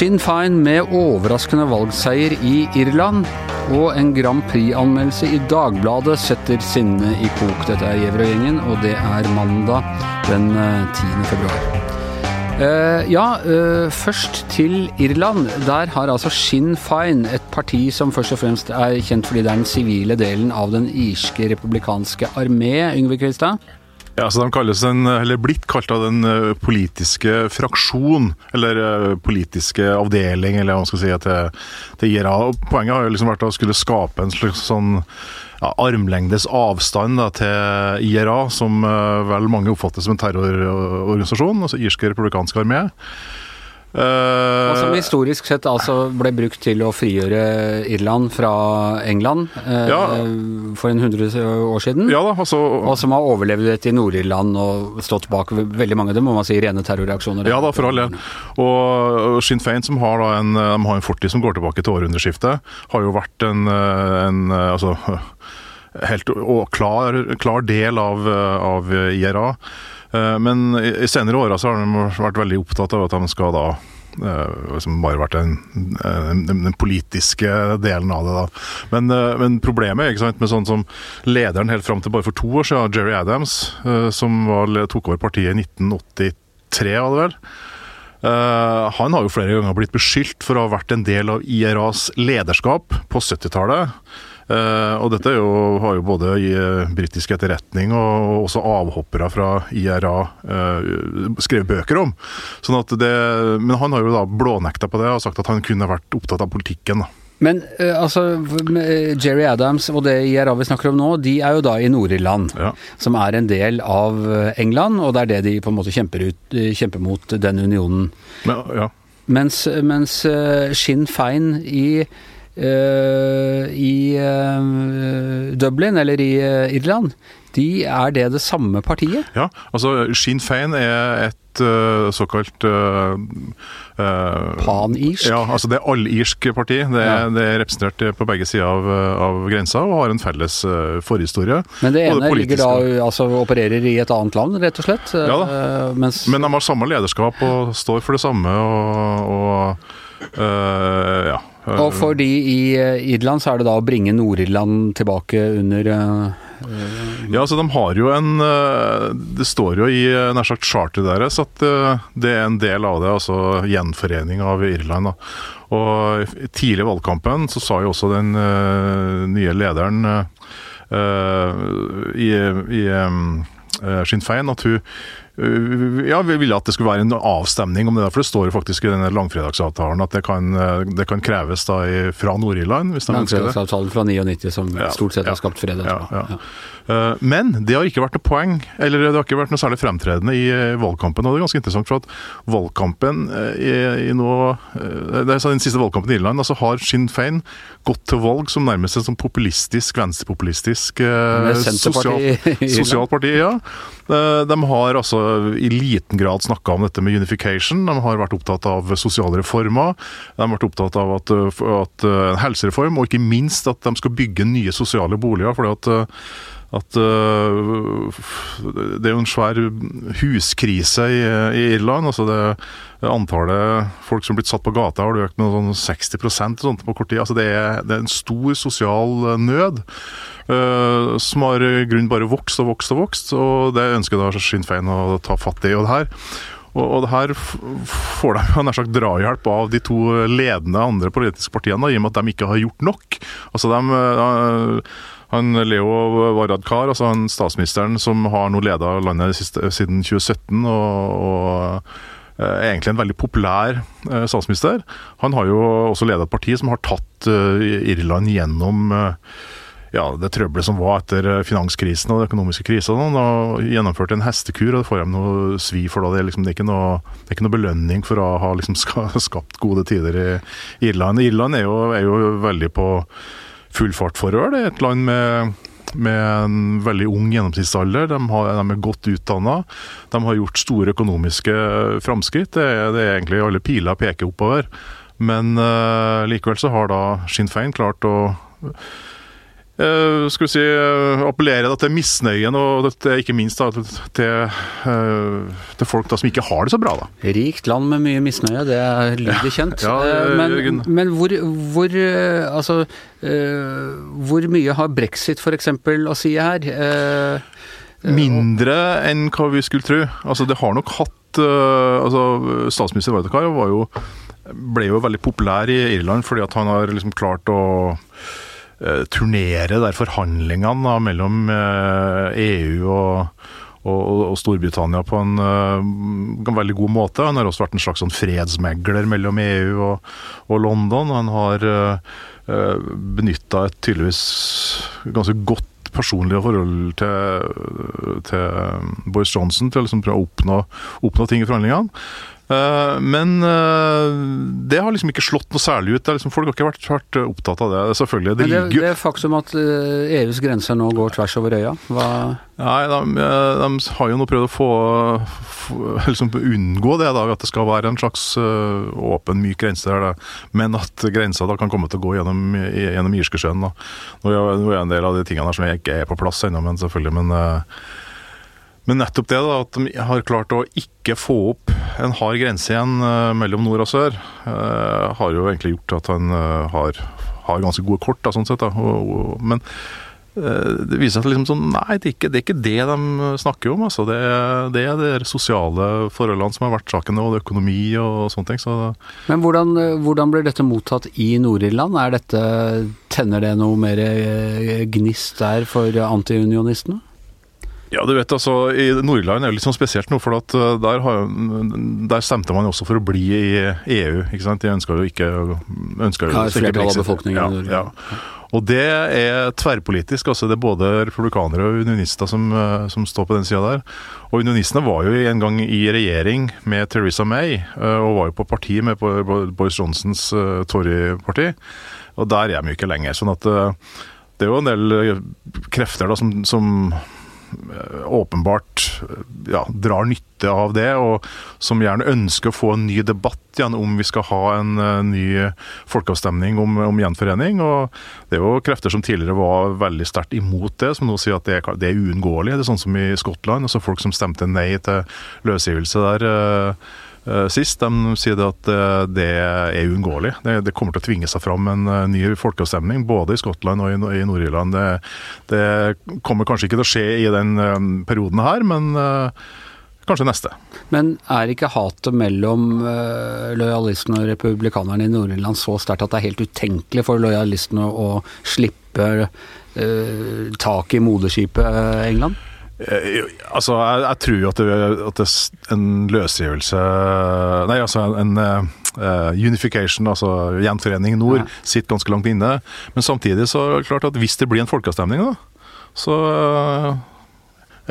Sinn Fein med overraskende valgseier i Irland. Og en Grand Prix-anmeldelse i Dagbladet setter sinnet i kok. Dette er Gjevrøy-gjengen, og det er mandag den 10. februar. Eh, ja, uh, først til Irland. Der har altså Sinn Féin, et parti som først og fremst er kjent fordi det er den sivile delen av den irske republikanske armé, Yngve Kvistad? Ja, så De kalles en, eller blitt kalt av den eh, politiske fraksjon, eller eh, politiske avdeling, eller hva man skal si, til, til IRA. Poenget har jo liksom vært å skulle skape en slags sånn ja, armlengdes avstand da, til IRA, som uh, vel mange oppfatter som en terrororganisasjon, altså irske republikanske armé. Uh, som historisk sett altså ble brukt til å frigjøre Irland fra England uh, ja, for en hundre år siden. Ja da, altså, og som har overlevd dette i Nord-Irland og stått bak veldig mange av dem, må man si, rene terrorreaksjoner. Ja da, for all del. Og Sinn Fein, som har da en, har en fortid som går tilbake til århundreskiftet, har jo vært en, en altså helt klar, klar del av, av IRA. Eh, men i senere åra har de vært veldig opptatt av at de skal da liksom bare vært den, den, politiske delen av det. da. Men, eh, men problemet ikke sant, med sånn som lederen helt fram til bare for to år siden, Jerry Adams, som var, tok over partiet i 1983, var det vel. Uh, han har jo flere ganger blitt beskyldt for å ha vært en del av IRAs lederskap på 70-tallet. Uh, og dette jo, har jo både i uh, britisk etterretning og også avhoppere fra IRA uh, skrevet bøker om. Sånn at det, men han har jo da blånekta på det og sagt at han kunne vært opptatt av politikken. da. Men altså, Jerry Adams og det IRA vi snakker om nå, de er jo da i Nord-Irland, ja. som er en del av England, og det er det de på en måte kjemper, ut, kjemper mot den unionen. Ja, ja. Mens, mens Sinn Fein i Eh, i eh, Dublin, eller i eh, Irland, de er det det samme partiet? Ja, altså Sinn Fein er et uh, såkalt uh, uh, Panirsk? Ja, altså det er allirsk parti. Det er, ja. det er, representert på begge sider av, av, grensa og har en felles forhistorie. Men det ene det ligger da, altså opererer i et annet land, rett og slett? Ja da, mens... men de har samme lederskap og står for det samme. og, og ja, og for de i eh, Irland så er det da å bringe Nord-Irland tilbake under uh, Ja, altså de har jo en Det står jo i nær sagt charteret deres at det er en del av det, altså gjenforening av Irland. da. Og tidlig i valgkampen så sa jo også den nye lederen uh, i, i um, Sinn Fein at hun Eh, ja, vi ville at det skulle være en avstemning om det, der, for det står jo faktisk i denne langfredagsavtalen at det kan, eh, det kan kreves da i, fra Nord-Irland. Langfredagsavtalen fra 99 som ja, stort sett har skapt fred. Ja, ja. Eh, men det har ikke vært noe poeng, eller det har ikke vært noe særlig fremtredende i valgkampen. Og det er ganske interessant, for at valgkampen i, i nå det er Den siste valgkampen i Irland, altså har Sinn Fein gått til valg som nærmest et sånn populistisk, venstrepopulistisk sosialt sosial parti. ja. De har altså i liten grad snakka om dette med unification. De har vært opptatt av sosiale reformer. De har vært opptatt av at, at helsereform, og ikke minst at de skal bygge nye sosiale boliger. fordi at at uh, det er jo en svær huskrise i, i Irland. altså det Antallet folk som har blitt satt på gata har økt med sånn 60% sånt på kort tid. altså det er, det er en stor sosial nød. Uh, som har grunn bare vokst og vokst og vokst, og det ønsker da Sinn Fein å ta fatt i. og det her og, det her får de nær sagt drahjelp av de to ledende andre politiske partiene, i og med at de ikke har gjort nok. Altså de, han Leo Varadkar, altså han statsministeren som har nå leda landet siste, siden 2017 og, og er egentlig en veldig populær eh, statsminister. Han har jo også ledet et parti som har tatt eh, Irland gjennom eh, ja, det trøbbelet som var etter finanskrisen og den økonomiske krisa. Og gjennomførte en hestekur, og det får de noe svi for. Det er, liksom, det er, ikke, noe, det er ikke noe belønning for å ha liksom, skapt gode tider i Irland. Irland er jo, er jo veldig på full fart forover. Det er et land med, med en veldig ung gjennomsnittsalder. De, har, de er godt utdanna. De har gjort store økonomiske framskritt. Det, det, er egentlig alle piler peker oppover. Men uh, likevel så har da Sinn Fein klart å skal vi si, eh, appellere da, til misnøyen, og til, ikke minst da, til, til, eh, til folk da, som ikke har det så bra. da. Rikt land med mye misnøye, det er lydig kjent. Ja, Eh, men, men hvor, hvor eh, Altså, eh, hvor mye har brexit f.eks. å si her? Eh, Mindre enn hva vi skulle tro. Altså, det har nok hatt eh, altså, Statsminister Varadkar ble jo veldig populær i Irland fordi at han har liksom klart å eh, turnere der forhandlingene mellom eh, EU og, og, og Storbritannia på en en, veldig god måte. Han har også vært en slags sånn fredsmegler mellom EU og, og London. Han har uh, benytta et tydeligvis ganske godt personlig forhold til, til Boris Johnson til liksom å oppnå, oppnå ting i forhandlingene. Eh, men eh, det har liksom ikke slått noe særlig ut. Det liksom, folk har ikke vært, vært opptatt av det. Selvfølgelig, det det, ligger det er faktum at eh, EUs grenser nå går tvers over øya, hva Nei, de, de har jo nå prøvd å få, få liksom unngå det, da, at det skal være en slags åpen, myk grense der. Da. Men at grensa da kan komme til å gå gjennom, gjennom Irskesjøen. Nå er er en del av de tingene der som ikke er på plass ennå, men selvfølgelig. Men, men nettopp det, da, at de har klart å ikke få opp en hard grense igjen øh, mellom nord og sør, øh, har jo egentlig gjort at han øh, har, har ganske gode kort, da, sånn sett. Da. Men Eh, det viser seg liksom sånn, nei, det er, ikke, det er ikke det de snakker om. Altså. Det, det er de sosiale forholdene som har vært saken, og det økonomi og sånne ting. Så Men hvordan, eh, hvordan blir dette mottatt i Nord-Irland? Er tenner det noe mer eh, gnist der for antiunionistene? Ja, du vet altså, i Nord-Irland er det litt sånn spesielt nå, for at eh, der, har, der stemte man også for å bli i EU. ikke sant? De ønska jo ikke ønsker jo Ja, ikke av befolkningen Ja, ja. Og det er tverrpolitisk. altså Det er både republikanere og unionister som, eh, som står på den sida der. Og unionistene var jo en gang i regjering med Theresa May, eh, og var jo på parti med Bo- Bo- Boris Johnsons Tory-parti. Og der er de jo ikke lenger. sånn at det er jo en del krefter da som, som åpenbart eh, ja, drar nytte av det, og som gjerne ønsker å få en ny debatt igjen om vi skal ha en eh, ny folkeavstemning om, om gjenforening. og Det er jo krefter som tidligere var veldig sterkt imot det, som nå sier at det er, det uunngåelig. Det er sånn som i Skottland. altså Folk som stemte nei til løsgivelse der. eh, eh, Sist de sier at eh, det er uunngåelig. Det, kommer til å tvinge seg fram en eh, ny folkeavstemning, både i Skottland og i, Nor- i Nord-Irland. Det, det kommer kanskje ikke til å skje i den eh, perioden her, men eh, kanskje neste. Men er ikke hatet mellom lojalistene og republikanerne i Nord-Irland så sterkt at det er helt utenkelig for lojalistene å slippe uh, tak i moderskipet eh, England? Eh, altså, jeg, jeg tror jo at det, at det er en løsgivelse Nei, altså en eh, unification, altså gjenforening nord, Ja. sitter ganske langt inne. Men samtidig så er det klart at hvis det blir en folkeavstemning, da, så eh,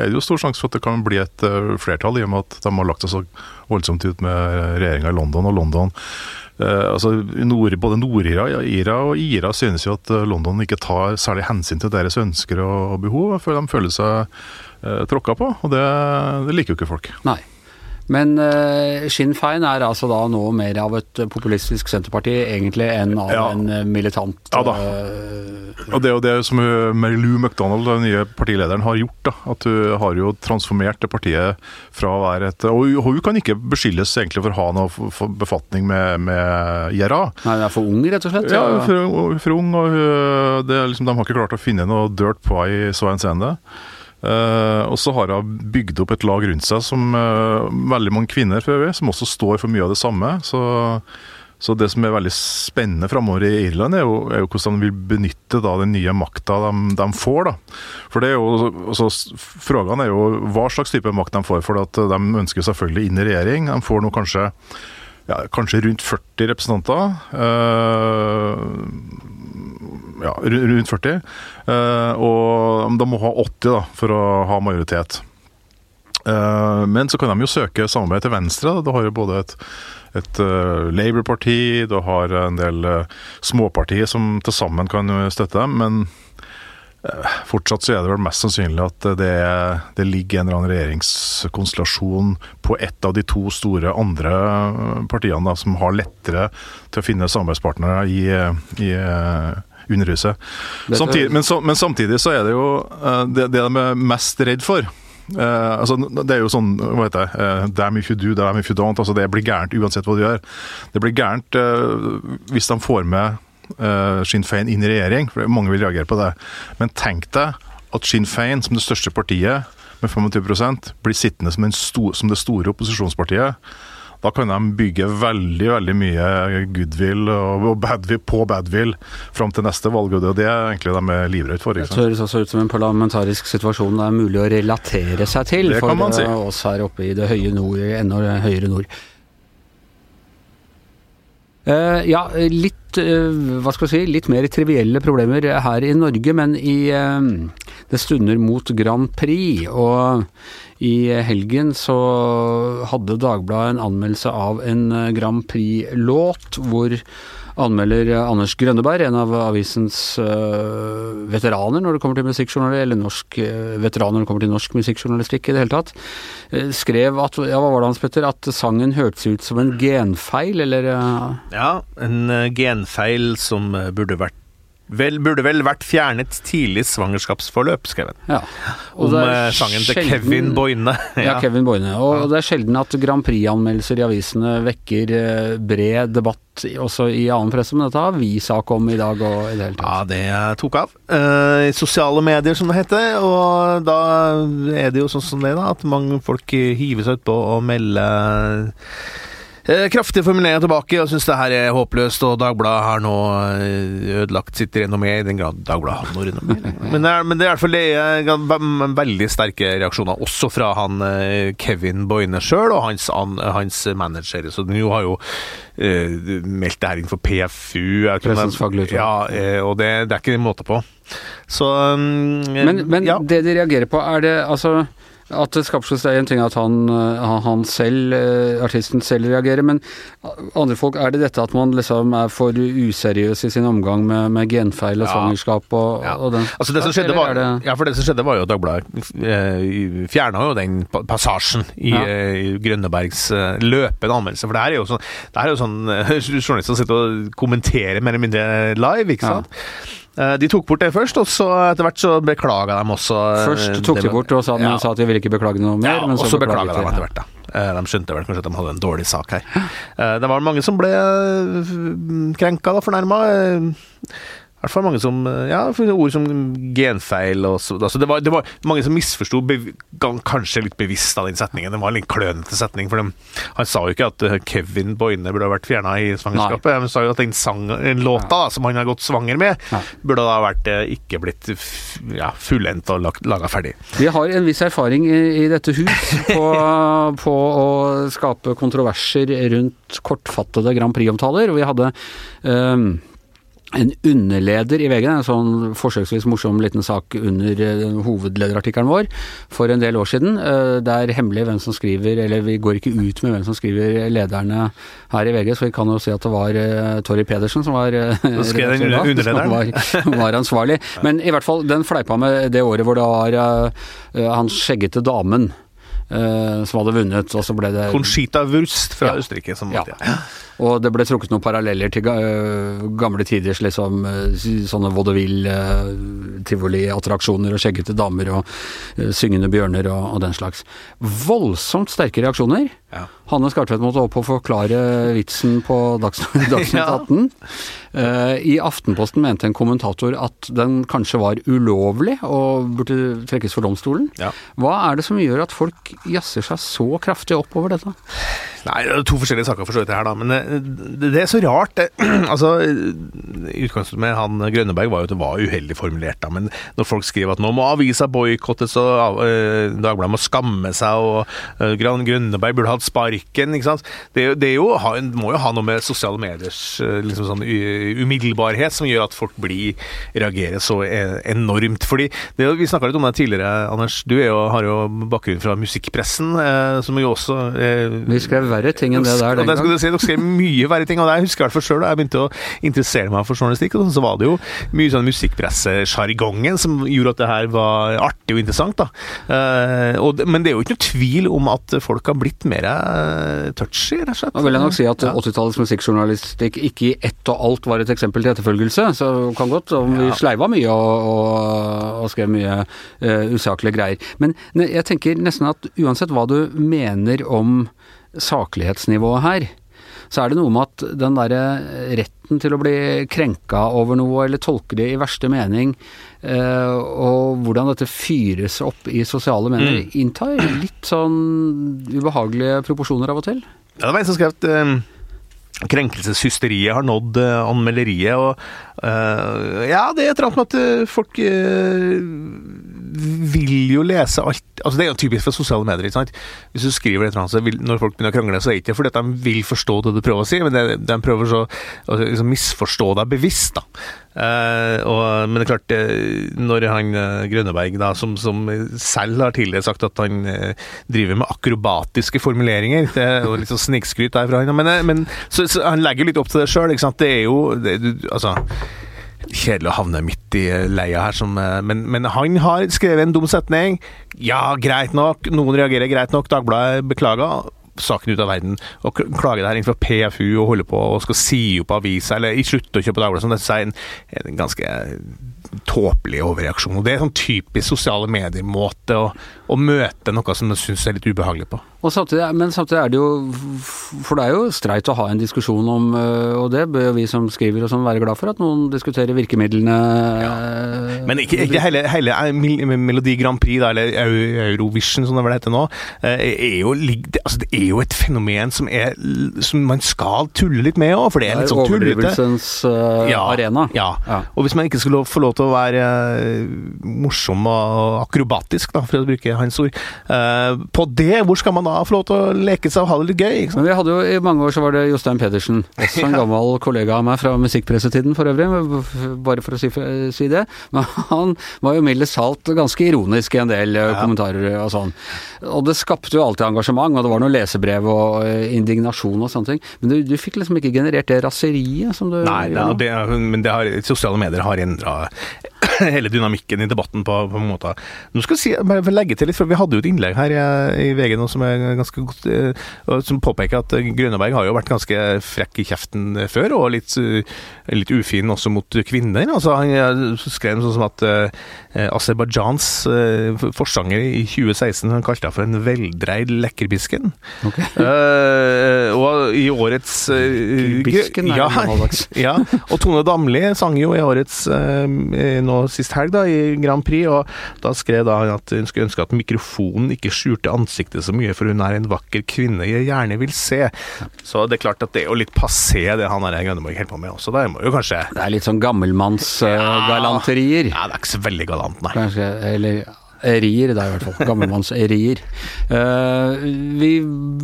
er det jo stor sjanse for at det kan bli et eh, flertall, i og med at de har lagt seg så voldsomt ut med regjeringa i London. Og London altså nord, Både Nord-Ira og ira synes jo at eh, London ikke tar særlig hensyn til deres ønsker og, og behov. For de føler seg eh, tråkka på, og det, det liker jo ikke folk. Nei. Men uh, Sinn Fein er altså da nå mer av et populistisk senterparti egentlig enn av Ja. en eh, militant Ja da. eh, Og det er jo det som uh, Mary Lou McDonald, den nye partilederen, har gjort. da, At hun har jo transformert det partiet fra å være et Og hun- kan ikke beskyldes egentlig for å ha noe f- f- befatning med, med IRA. Nei, hun er for ung, rett og slett? Ja, er for, for ung, og det liksom, de har ikke klart å finne noe dirt på henne i så henseende. Uh, og så har hun bygd opp et lag rundt seg som uh, veldig mange kvinner for øvrig, som også står for mye av det samme. Så, så det som er veldig spennende framover i Irland, er jo, er jo hvordan de vil benytte da, den nye makta de, de får. da. For det er jo, altså, Frågan er jo hva slags type makt de får. For at de ønsker selvfølgelig inn i regjering. De får nå kanskje ja, kanskje rundt 40 representanter. Uh, ja, rundt 40. Uh, og de må ha 80 da, for å ha majoritet. Eh, men så kan de jo søke samarbeid til venstre. Da. Du har jo både et, et eh, Labour-parti, du har en del uh, småpartier som til sammen kan eh, støtte dem. Men eh, fortsatt så er det vel mest sannsynlig at det, det ligger en eller annen regjeringskonstellasjon på ett av de to store andre partiene da, som har lettere til å finne samarbeidspartnere i, i, Underhuset. Samtidig, men, så, men, samtidig så er det jo det, det, de er mest redd for. Uh, altså, det er jo sånn hva heter det, uh, damn if you do, damn if you don't. altså Det blir gærent uansett hva du gjør. Det blir gærent hvis de får med Sinn Fein inn i regjering, for mange vil reagere på det. Men tenk deg at Sinn Fein, som det største partiet, med 25% blir sittende som, sto, som det store opposisjonspartiet. Da kan de bygge veldig veldig mye goodwill og badwill på badwill fram til neste valg. og Det er egentlig de er livredde for. Det høres også ut som en parlamentarisk situasjon det er mulig å relatere seg til det for si. oss her oppe i det høye nord, enda høyere nord. Uh, ja, litt uh, hva skal jeg si, litt mer trivielle problemer her i Norge, men i uh, det stunder mot Grand Prix. Og i helgen så hadde Dagbladet en anmeldelse av en Grand Prix-låt hvor anmelder Anders Grønneberg, en av avisens uh, veteraner når det kommer til musikkjournalistikk, eller norsk uh, veteran når det kommer til norsk musikkjournalistikk i det hele tatt, skrev at ja, hva var det hans Petter, at sangen hørtes ut som en genfeil, eller Ja, en genfeil som burde vært Vel, burde vel vært fjernet tidlig svangerskapsforløp, skrev han. Ja. Om sangen til Kevin Boine. ja. ja. Kevin Boine. Og det er sjelden at Grand Prix-anmeldelser i avisene vekker bred debatt også i annen presse, men dette har vi sak om i dag og i det hele tatt. Ja, det tok av. I I sosiale medier, som det heter. Og da er det jo sånn som det, da, at mange folk hiver seg utpå og melder Kraftig formulering tilbake og syns det her er håpløst, og Dagbladet har nå eh, ødelagt sitt renommé, i den grad Dagbladet har noe renommé. Men det er, men det er i hvert fall det veldig sterke reaksjoner, også fra han Kevin Boine sjøl og hans, hans manager. Så nå har jo uh, meldt det her inn for PFU. Pressens faglige Ja, og det, det, er ikke måte på. Så um, Men, men ja. det de reagerer på, er det altså at det skaper seg en ting at han, eh, han, selv, artisten selv reagerer, men andre folk, er det dette at man liksom er for useriøs i sin omgang med, med genfeil og ja. svangerskap og, ja. og den altså det som skjedde var, det... Ja, for det som skjedde var jo at Dagbladet eh, fjerna jo den passasjen i, ja. i Grønnebergs løpende anmeldelse. For det her er jo sånn, det her er jo sånn journalister sitter og kommenterer mer eller mindre live, ikke sant. Ja. Eh, de tok bort det først, og så etter hvert så beklaga de også. Eh, først tok de bort og sa, ja. sa at de ville ikke beklage noe mer, ja, men så, så beklaga de etter hvert, da. Eh, de skjønte vel kanskje at de hadde en dårlig sak her. Det var mange som ble krenka, og fornærma i hvert fall mange som Ja, ord som genfeil og så altså det, var, det, var, mange som misforsto, kanskje litt bevisst av den setningen. Det var en litt klønete setning, for de, han sa jo ikke at eh, Kevin Boine burde ha vært fjerna i svangerskapet. Han sa jo at den, sang, den låta som han har gått svanger med, Nei. burde da vært eh, ikke blitt ja, fullendt og laga ferdig. Vi har en viss erfaring i, i dette hus på, på, å skape kontroverser rundt kortfattede Grand Prix-omtaler, og vi hadde um, en underleder i VG, en sånn forsøksvis morsom liten sak under uh, hovedlederartikkelen vår for en del år siden. Uh, det er hemmelig hvem som skriver, eller vi går ikke ut med hvem som skriver lederne her i VG, så vi kan jo si at det var uh, Torry Pedersen som var, som var, var ansvarlig. Men i hvert fall, den fleipa med det året hvor det var han skjeggete damen som hadde vunnet, og så ble det Conchita Wurst fra ja. Østerrike som vant, ja. Og det ble trukket noen paralleller til gamle tiders liksom sånne vaudeville, tivoliattraksjoner og skjeggete damer og syngende bjørner og, og, den slags. Voldsomt sterke reaksjoner. Ja. Hanne Skartvedt måtte opp og forklare vitsen på Dagsnytt 18. ja. I Aftenposten mente en kommentator at den kanskje var ulovlig og burde trekkes for domstolen. Ja. Hva er det som gjør at folk jazzer seg så kraftig opp over dette? Nei, det er to forskjellige saker for så vidt her, da. Men det, er så rart. Det, altså, Utgangspunktet med han Grønneberg var jo at det var uheldig formulert, da. Men når folk skriver at nå må avisa boikottes og uh, Dagbladet må skamme seg og uh, Grønneberg burde hatt sparken, ikke sant. Det, det jo, må jo ha noe med sosiale mediers uh, liksom sånn umiddelbarhet som gjør at folk blir reagerer så enormt. Fordi det, Vi snakka litt om det tidligere, Anders. Du jo, har jo bakgrunn fra musikkpressen, som jo også Vi skrev verre ting enn det der den gangen. Dere skrev mye verre ting. Og det jeg husker i hvert fall selv, da jeg begynte å interessere meg for journalistikk, og sånn, så var det jo mye sånn musikkpressesjargongen som gjorde at det her var artig og interessant. da. Uh, og, men det er jo ikke noe tvil om at folk har blitt mer eh, touchy, rett og slett. Da vil jeg nok si at Ja. 80-tallets musikkjournalistikk ikke i ett og alt var et eksempel til etterfølgelse. Så kan godt om vi Ja. sleiva mye og, og, og skrev mye uh, usaklige greier. Men jeg tenker nesten at uansett hva du mener om saklighetsnivået her, så er det noe med at den derre retten til å bli krenka over noe, eller tolke det i verste mening, eh, og hvordan dette fyres opp i sosiale medier, inntar litt sånn ubehagelige proporsjoner av og til. Ja, det var en som skrev at eh, krenkelseshysteriet har nådd eh, anmelderiet, og eh, Ja, det er et eller annet med at folk eh, vil jo lese alt Altså Det er jo typisk for sosiale medier. ikke sant? Hvis du skriver et eller annet, så vil, når folk begynner å krangle, så er det ikke fordi at de vil forstå det du prøver å si, men det, de prøver så, å liksom misforstå deg bevisst. da. Eh, og, men det er klart, når han eh, Grønneberg, da, som, som selv har tidligere sagt at han eh, driver med akrobatiske formuleringer Det er litt sånn snikskryt der fra han. Men, eh, men så, så han legger litt opp til det sjøl. Det er jo det, du, Altså Kjedelig å havne midt i leia her, som, eh, men, men han har skrevet en dum setning. Ja, greit nok. Noen reagerer greit nok. Dagbladet beklager. Saken ut av verden. Og klage det her innenfor PFU og holder på og skal si opp avisa, eller slutte å kjøpe Dagbladet. Som dette er en, en ganske tåpelig overreaksjon. Og Det er sånn typisk sosiale medier-måte å, å møte noe som jeg syns er litt ubehagelig på. Og samtidig, men samtidig er det jo For det er jo streit å ha en diskusjon om, øh, og det bør jo vi som skriver og sånn være glad for, at noen diskuterer virkemidlene. ja. Men ikke, ikke hele, hele eh, Melodi Grand Prix, da, eller Eurovision som det vel heter nå, eh, er jo, altså, det er jo et fenomen som, er, som man skal tulle litt med òg, for det er litt sånn tullete. overdrivelsens øh, arena. Ja. Ja. Og hvis man ikke skulle få lov til å være eh, morsom og akrobatisk, da, for å bruke hans ord, uh, på det, hvor skal man da få lov til å leke seg og ha det litt gøy? Men vi hadde jo i mange år så var det Jostein Pedersen, også en gammel kollega av meg fra musikkpressetiden for øvrig, bare for å si, si det. Men han var jo mildest talt ganske ironisk i en del ja. kommentarer og sånn. Og det skapte jo alltid engasjement, og det var noen lesebrev og øh, indignasjon og sånne ting. Men du, du fikk liksom ikke generert det raseriet som du Nei, gjør nå. det, men det har, sosiale medier har endra hele dynamikken i debatten på, på en måte. Nå skal jeg si, bare for å legge til litt, for Vi hadde jo et innlegg her i, i VG nå som er ganske godt, eh, som påpeker at eh, Grønneberg har jo vært ganske frekk i kjeften eh, før, og litt, eh, litt ufin også mot kvinner. Altså, han eh, skrev sånn som at uh, Aserbajdsjans uh, forsanger i 2016 han kalte henne for en veldreid lekkerbisken. Okay. Uh, og i årets uh, Bisken er ja, ja, og Tone Damli sang jo i årets eh, nå sist helg da, i Grand Prix, og da skrev da han at hun skulle ønske at mikrofonen ikke skjulte ansiktet så mye, for hun er en vakker kvinne jeg gjerne vil se. Så det er klart at det er jo litt passé det han der Grønneborg holder på med også. Da må jo kanskje Det er litt sånn gammelmannsgalanterier. Ja, det er ikke så veldig galant, nei. Kanskje, eller rier, er i hvert fall. Gammelmannsrier. Uh, vi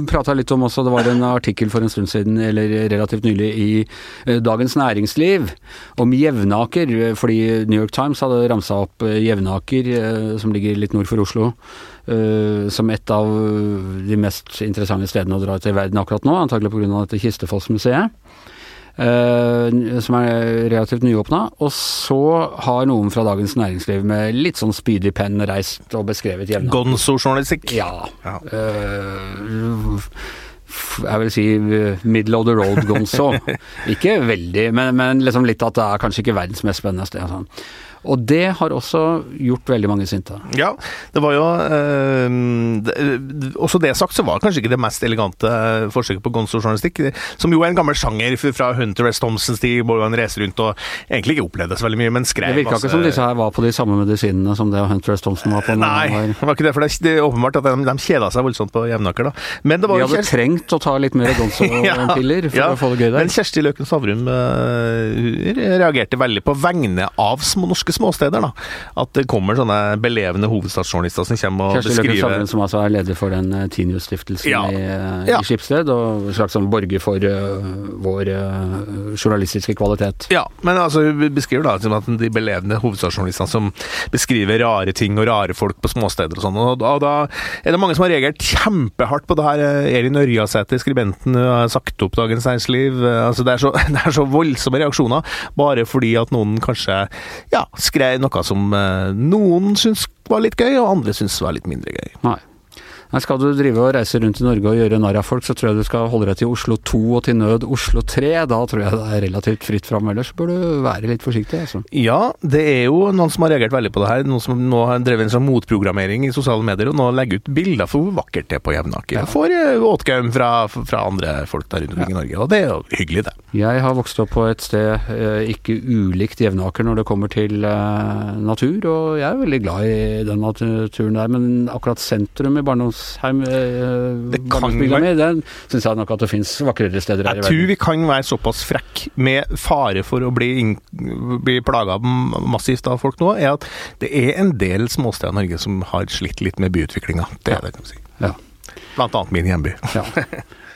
prata litt om også, det var en artikkel for en stund siden, eller relativt nylig, i eh, Dagens Næringsliv om Jevnaker. Fordi New York Times hadde ramsa opp eh, Jevnaker, uh, som ligger litt nord for Oslo. uh, som et av de mest interessante stedene å dra til i verden akkurat nå, antagelig pga. dette Kistefoss-museet. Eh, som er relativt nyåpna. Og så har noen fra Dagens Næringsliv med litt sånn spydig penn reist og beskrevet Jevnaker. Gonzo-journalistikk. Ja. Ja. Eh, jeg vil si eh, middle of the road gonzo. ikke veldig, men, men liksom litt at det er kanskje ikke verdens mest spennende sted. Sånn. Og det har også gjort veldig mange sinte. Ja, det var jo eh, det, Også det sagt, så var det kanskje ikke det mest elegante eh, forsøket på gonzo-journalistikk. Som jo er en gammel sjanger fra Hunter S. Thompsons tid, hvor han reiser rundt og egentlig ikke opplevde så veldig mye, men skrev Det virka ikke som disse her var på de samme medisinene som det Hunter S. Thompson var på. Nei, var- det var ikke det, for det er, åpenbart at de, de kjeda seg voldsomt på Jevnaker, da. Men det var De hadde Kjersti- trengt å ta litt mer Gonzo-piller for ja, å få det gøy der. Men. Kjersti Løken Stavrum eh, reagerte veldig på vegne av små norske småsteder, da. At det kommer sånne belevende hovedstadsjournalister som kommer og Kjersti Løkken beskriver Stavrum, som altså er leder for den eh, Tinius-stiftelsen Ja. i, eh, Ja. i Skipsted, og en slags sånn borger for uh, vår uh, journalistiske kvalitet. Ja, men altså, vi beskriver da som at de belevende hovedstadsjournalistene som beskriver rare ting og rare folk på småsteder og sånn, og da, da er det mange som har reagert kjempehardt på det her. Elin Ørjasæter, skribenten, har sagt opp Dagens Næringsliv. Altså, det, er så, det er så voldsomme reaksjoner, bare fordi at noen kanskje ja, skrev noe som eh, noen syntes var litt gøy, og andre syntes var litt mindre gøy. Nei. Nei, Skal du drive og reise rundt i Norge og gjøre narr av folk, så tror jeg du skal holde deg til Oslo 2 og til nød Oslo 3. Da tror jeg det er relativt fritt fram. Ellers bør du være litt forsiktig. Altså. Ja, det er jo noen som har reagert veldig på det her. Noen som nå har drevet en sånn motprogrammering i sosiale medier, og nå legger ut bilder for hvor vakkert det er på Jevnaker. Ja. Får eh, åtgaum fra, fra andre folk der rundt omkring i Norge, og det er jo hyggelig, det. Jeg har vokst opp på et sted eh, ikke ulikt Jevnaker når det kommer til eh, natur, og jeg er veldig glad i den naturen der. Men akkurat sentrum i barndomsheim, eh, Det kan være- den syns jeg nok at det fins vakrere steder her i verden. Jeg tror vi kan være såpass frekk, med fare for å bli, inn- bli plaga massivt av folk nå, er at det er en del småsteder i Norge som har slitt litt med byutviklinga. Det Ja. er det, kan vi si. Ja. Blant annet min hjemby. Ja.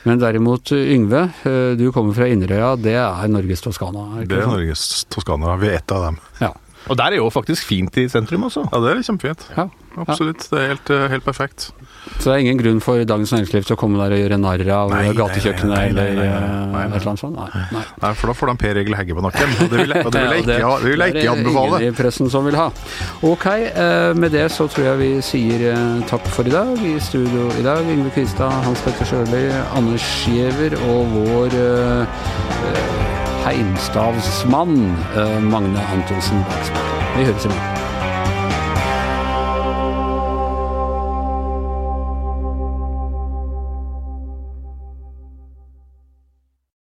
Men derimot, Yngve, eh, du kommer fra Inderøya. Det er Norges Toskana? ikke Det er? Norges Toskana. Vi er ett av dem. Ja. Og der er jo faktisk fint i sentrum også. Ja, det er kjempefint. ja. Absolutt. Det er helt, eh, helt perfekt. Så det er ingen grunn for Dagens Næringsliv til å komme der og gjøre narr av gatekjøkkenet eller et eller annet sånt? Nei. nei. Nei, for da får de Per Egil Hegge på nakken. Og det vil jeg, og det vil jeg ikke, det vil jeg det er ingen i pressen som vil ha. Ok, eh, med det så tror jeg vi sier eh, takk for i dag. I studio i dag Yngve Kvistad, Hans Petter Sjøli, Anders Giæver og vår heimstavsmann eh, Magne Antonsen Baksberg. Vi høres i morgen.